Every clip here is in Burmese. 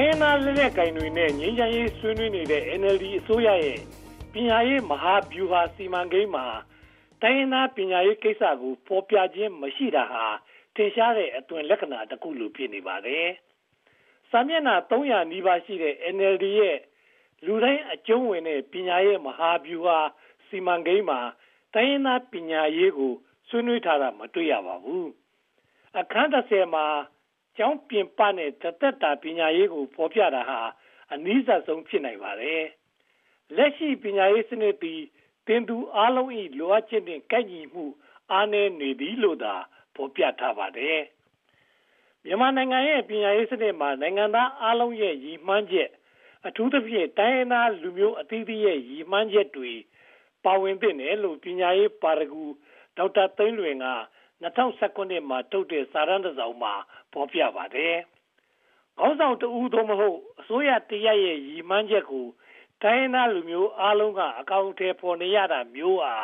တိုင်းရင်းသားလက်နက်ကိုင်တွေနဲ့ငြိမ်းချမ်းရေးဆွေးနွေးနေတဲ့ NLD အစိုးရရဲ့ပညာရေးမဟာဗျူဟာစီမံကိန်းမှာတိုင်းရင်းသားပညာရေးကိစ္စကိုဖော်ပြခြင်းမရှိတာဟာထင်ရှားတဲ့အသွင်လက္ခဏာတစ်ခုလိုဖြစ်နေပါတယ်။စာမျက်နှာ300နီးပါးရှိတဲ့ NLD ရဲ့လူတိုင်းအကျုံးဝင်တဲ့ပညာရေးမဟာဗျူဟာစီမံကိန်းမှာတိုင်းရင်းသားပညာရေးကိုဆွေးနွေးထားတာမတွေ့ရပါဘူး။အခန်း30မှာ ကျောင်းပြင်ပနဲ့ တသက်တာပညာရေးကို ဖော်ပြတာဟာ အနည်းဆုံး ဖြစ်နိုင်ပါတယ်။လက်ရှိ ပညာရေးစနစ်သည်တင်သူအလုံး၏လိုအပ်ချက်နှင့်ကိုက်ညီမှု အားနည်းနေသည်လို့သာ ဖော်ပြထားပါတယ်။မြန်မာနိုင်ငံရဲ့ ပညာရေးစနစ်မှာ နိုင်ငံသားအလုံးရဲ့ ရည်မှန်းချက် အထူးသဖြင့် တိုင်းရင်းသားလူမျိုးအသီးသီးရဲ့ ရည်မှန်းချက်တွေ ပါဝင်သင့်တယ်လို့ ပညာရေးပါရဂူ ဒေါက်တာသိန်းလွင်က 2019မှာထုတ်တဲ့စာရန်တစ်စောင်မှာဖော်ပြပါတယ်။ခေါင်းဆောင်တဦးသို့မဟုတ်အစိုးရတရက်ရဲ့ရည်မှန်းချက်ကိုတိုင်းသားလူမျိုးအားလုံးကအကောင့်ထဲပေါ်နေရတာမျိုးဟာ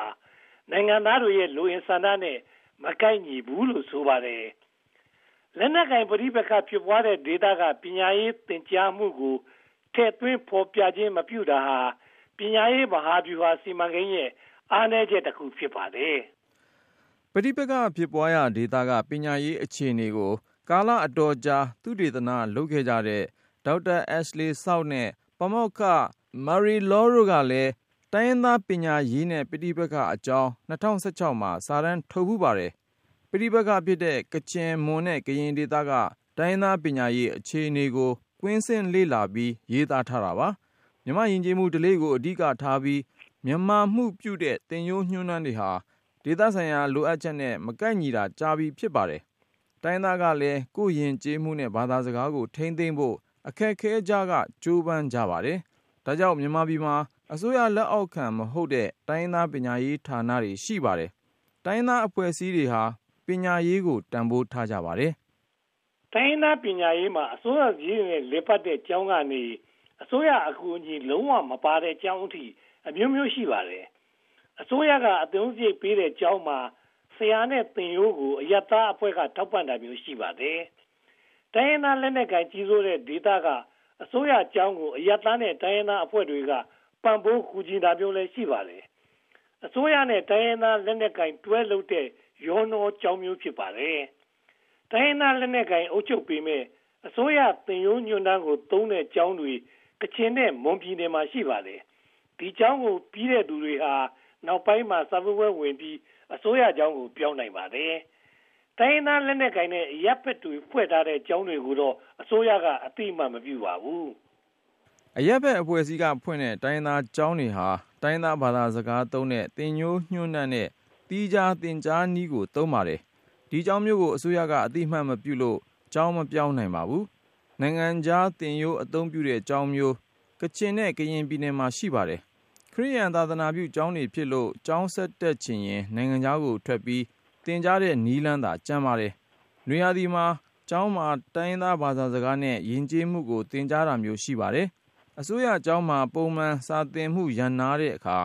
နိုင်ငံသားတွေရဲ့လူအင်ဆန္ဒနဲ့မကိုက်ညီဘူးလို့ဆိုပါတယ်။လက်နက်ကင်ပဋိပက္ခဖြစ်ပွားတဲ့ဒေသကပညာရေးသင်ကြားမှုကိုထည့်သွင်းဖော်ပြခြင်းမပြုတာဟာပညာရေးမဟာဗျူဟာစီမံကိန်းရဲ့အားနည်းချက်တစ်ခုဖြစ်ပါတယ်။ ပဋိပက္ခဖြစ်ပွားရာဒေသက ပညာရေးအခြေအနေကို ကာလအတော်ကြာ သုတေသနလုပ်ခဲ့ကြတဲ့ ဒေါက်တာ Ashley South နဲ့ ပါမောက္ခ Marie Law တို့ကလည်း တိုင်းရင်းသားပညာရေးနဲ့ ပဋိပက္ခအကြောင်း ၂၀၁၆ မှာ စာတမ်းထုတ်ဖူးပါတယ်။ပဋိပက္ခဖြစ်တဲ့ ကချင်၊မွန်နဲ့ ကရင်ဒေသက တိုင်းရင်းသားပညာရေး အခြေအနေကို ကွင်းဆင်းလေ့လာပြီး ရေးသားထားတာပါ။မြန်မာ့ယဉ်ကျေးမှုဓလေ့ကို အဓိကထားပြီး မြန်မာမှုပြုတဲ့ သင်ရိုးညွှန်းတမ်းတွေဟာ ဒေသဆိုင်ရာလိုအပ်ချက်နဲ့ မကိုက်ညီတာကြာပြီဖြစ်ပါတယ်။တိုင်းရင်းသားကလည်း ကိုယ့်ယဉ်ကျေးမှုနဲ့ ဘာသာစကားကို ထိန်းသိမ်းဖို့ အခက်အခဲကြားက ကြိုးပမ်းကြပါတယ်။ဒါကြောင့် မြန်မာပြည်မှာ အစိုးရလက်အောက်ခံမဟုတ်တဲ့ တိုင်းရင်းသားပညာရေးဌာနတွေ ရှိပါတယ်။တိုင်းရင်းသားအဖွဲ့အစည်းတွေဟာ ပညာရေးကို တန်းဖိုးထားကြပါတယ်။တိုင်းရင်းသားပညာရေးမှာ အစိုးရကြီးနဲ့လေပတ်တဲ့ကျောင်းကနေ အစိုးရအကူအညီ လုံးဝမပါတဲ့ကျောင်းအထိ အမျိုးမျိုး ရှိပါတယ်။ အစိုးရကအသုံးစရိတ်ပေးတဲ့ကျောင်းမှာဆရာနဲ့သင်ရိုးကိုအယက်သားအဖွဲ့ကထောက်ပံ့တာမျိုးရှိပါတယ်။တိုင်းရင်းသားလက်နက်ကိုင်ကြီးစိုးတဲ့ဒေသကအစိုးရကျောင်းကိုအယက်သားနဲ့တိုင်းရင်းသားအဖွဲ့တွေကပံ့ပိုးကူညီတာမျိုးလည်းရှိပါတယ်။အစိုးရနဲ့တိုင်းရင်းသားလက်နက်ကိုင်တွဲလုပ်တဲ့ရောနှောကျောင်းမျိုးဖြစ်ပါတယ်။တိုင်းရင်းသားလက်နက်ကိုင်အုပ်ချုပ်ပေမဲ့အစိုးရသင်ရိုးညွှန်တမ်းကိုသုံးတဲ့ကျောင်းတွေကချင်နဲ့မွန်ပြည်နယ်မှာရှိပါတယ်။ဒီကျောင်းကိုပြီးတဲ့သူတွေဟာ နောက်ပိုင်းမှာ စာမေးပွဲဝင်ပြီး အစိုးရကျောင်းကို ပြောင်းနိုင်ပါတယ်။တိုင်းသားလက်နက်ကိုင်နဲ့ရပ်ပက်တွေ ဖွဲ့ထားတဲ့ ကျောင်းတွေကိုတော့ အစိုးရကအတိအမှမပြုပါဘူး။အရပ်ဘက်အဖွဲ့အစည်းကဖွင့်တဲ့ တိုင်းသားကျောင်းတွေဟာ တိုင်းသားဘာသာစကားသုံးတဲ့ သင်ညိုးညွှန်းတမ်းနဲ့တီးခြားသင်ကြားနည်းကို သုံးပါတယ်။ဒီကျောင်းမျိုးကို အစိုးရကအတိအမှမပြုလို့ ကျောင်းမပြောင်းနိုင်ပါဘူး။နိုင်ငံခြားသင်ရိုး အသုံးပြုတဲ့ကျောင်းမျိုး ကချင်နဲ့ ကရင်ပြည်နယ်မှာ ရှိပါတယ် ခရိယန်သာသနာပြုကျောင်းတွေဖြစ်လို့ ကျောင်းဆက်တက်ချင်ရင် နိုင်ငံခြားကိုထွက်ပြီး သင်ကြားတဲ့နည်းလမ်းသာ ကျန်ပါတယ်။နွေရာသီမှာ ကျောင်းမှာ တိုင်းရင်းသားဘာသာစကားနဲ့ ယဉ်ကျေးမှုကို သင်ကြားတာမျိုး ရှိပါတယ်။အစိုးရကျောင်းမှာ ပုံမှန်စာသင်မှု ရပ်နားတဲ့အခါ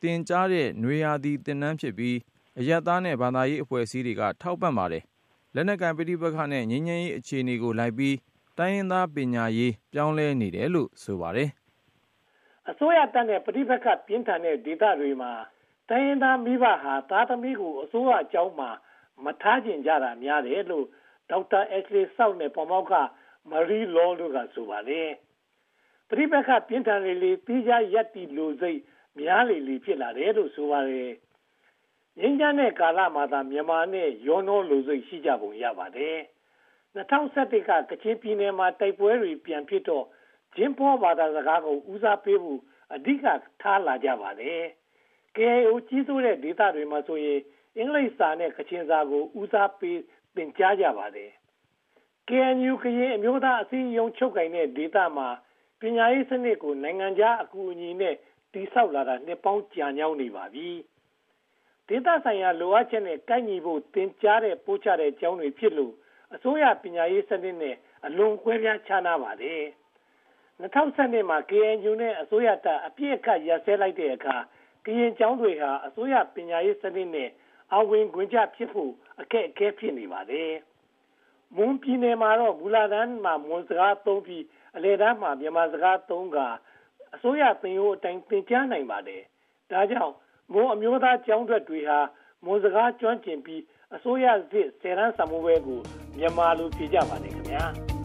သင်ကြားတဲ့ နွေရာသီသင်တန်းဖြစ်ပြီး အရပ်သားနဲ့ ဘာသာရေးအဖွဲ့အစည်းတွေက ထောက်ပံ့ပါတယ်။လက်နက်ကိုင်ပဋိပက္ခနဲ့ ငြိမ်းချမ်းရေး အခြေအနေကိုလိုက်ပြီး တိုင်းရင်းသားပညာရေး ပြောင်းလဲနေတယ်လို့ ဆိုပါတယ်။ အစိုးရတပ်နဲ့ ပဋိပက္ခပြင်းထန်တဲ့ဒေသတွေမှာ တိုင်းရင်းသားမိဘဟာ သားသမီးကို အစိုးရအကြောင်းမှာ မထားကျင်ကြတာများတယ်လို့ ဒေါက်တာအက်ရှလီဆောက်နဲ့ပမောက္ခမာရီလောတို့က ဆိုပါတယ် ပဋိပက္ခပြင်းထန်လေလေပြီးကြရက်တီလိုစိတ်များလေလေ ဖြစ်လာတယ်လို့ ဆိုပါတယ်ငင်းကြတဲ့ကာလမှာသာ မြန်မာနဲ့ ရောနှောလိုစိတ် ရှိကြပုံရပါတယ်2011ကကချင်ပြည်နယ်မှာ တိုက်ပွဲတွေပြန်ဖြစ်တော့ ဂျင်းဖောဘာသာစကားကို ဦးစားပေးဖို့ အဓိကထားလာကြပါတယ်။ KIO ကြီးစိုးတဲ့ ဒေသတွေမှာဆိုရင် အင်္ဂလိပ်စာနဲ့ ကချင်စာကို ဦးစားပေးသင်ကြားကြပါတယ်။ KNU ကရင်အမျိုးသားအစည်းအရုံး ချုပ်ကိုင်တဲ့ဒေသမှာ ပညာရေးစနစ်ကို နိုင်ငံခြားအကူအညီနဲ့တိဆောက်လာတာ နှစ်ပေါင်းကြာညောင်းနေပါပြီ။ဒေသဆိုင်ရာ လိုအပ်ချက်နဲ့ ကိုက်ညီဖို့ သင်ကြားတဲ့ပို့ချတဲ့ကျောင်းတွေဖြစ်လို့ အစိုးရပညာရေးစနစ်နဲ့ အလွန်ကွဲပြားခြားနားပါတယ်။ 2012မှာ KNU နဲ့ အစိုးရတပ် အပြည့်အခတ်ရပ်စဲလိုက်တဲ့အခါ ကရင်ကျောင်းတွေဟာ အစိုးရပညာရေးစနစ်နဲ့အဝင်ခွင့်ကြဖြစ်ဖို့ အခက်အခဲ ဖြစ်နေပါတယ်။မွန်ပြည်နယ်မှာတော့ မူလတန်းမှာ မွန်စကားသုံးပြီး အလယ်တန်းမှာ မြန်မာစကားသုံးကအစိုးရသင်ရိုးအတိုင်း သင်ကြားနိုင်ပါတယ်။ဒါကြောင့် မွန်အမျိုးသားကျောင်းထွက်တွေဟာ မွန်စကားကျွမ်းကျင်ပြီး အစိုးရစစ်ဆယ်တန်းစာမိုးပွဲကို မြန်မာလို ဖြေကြပါတယ်ခင်ဗျာ။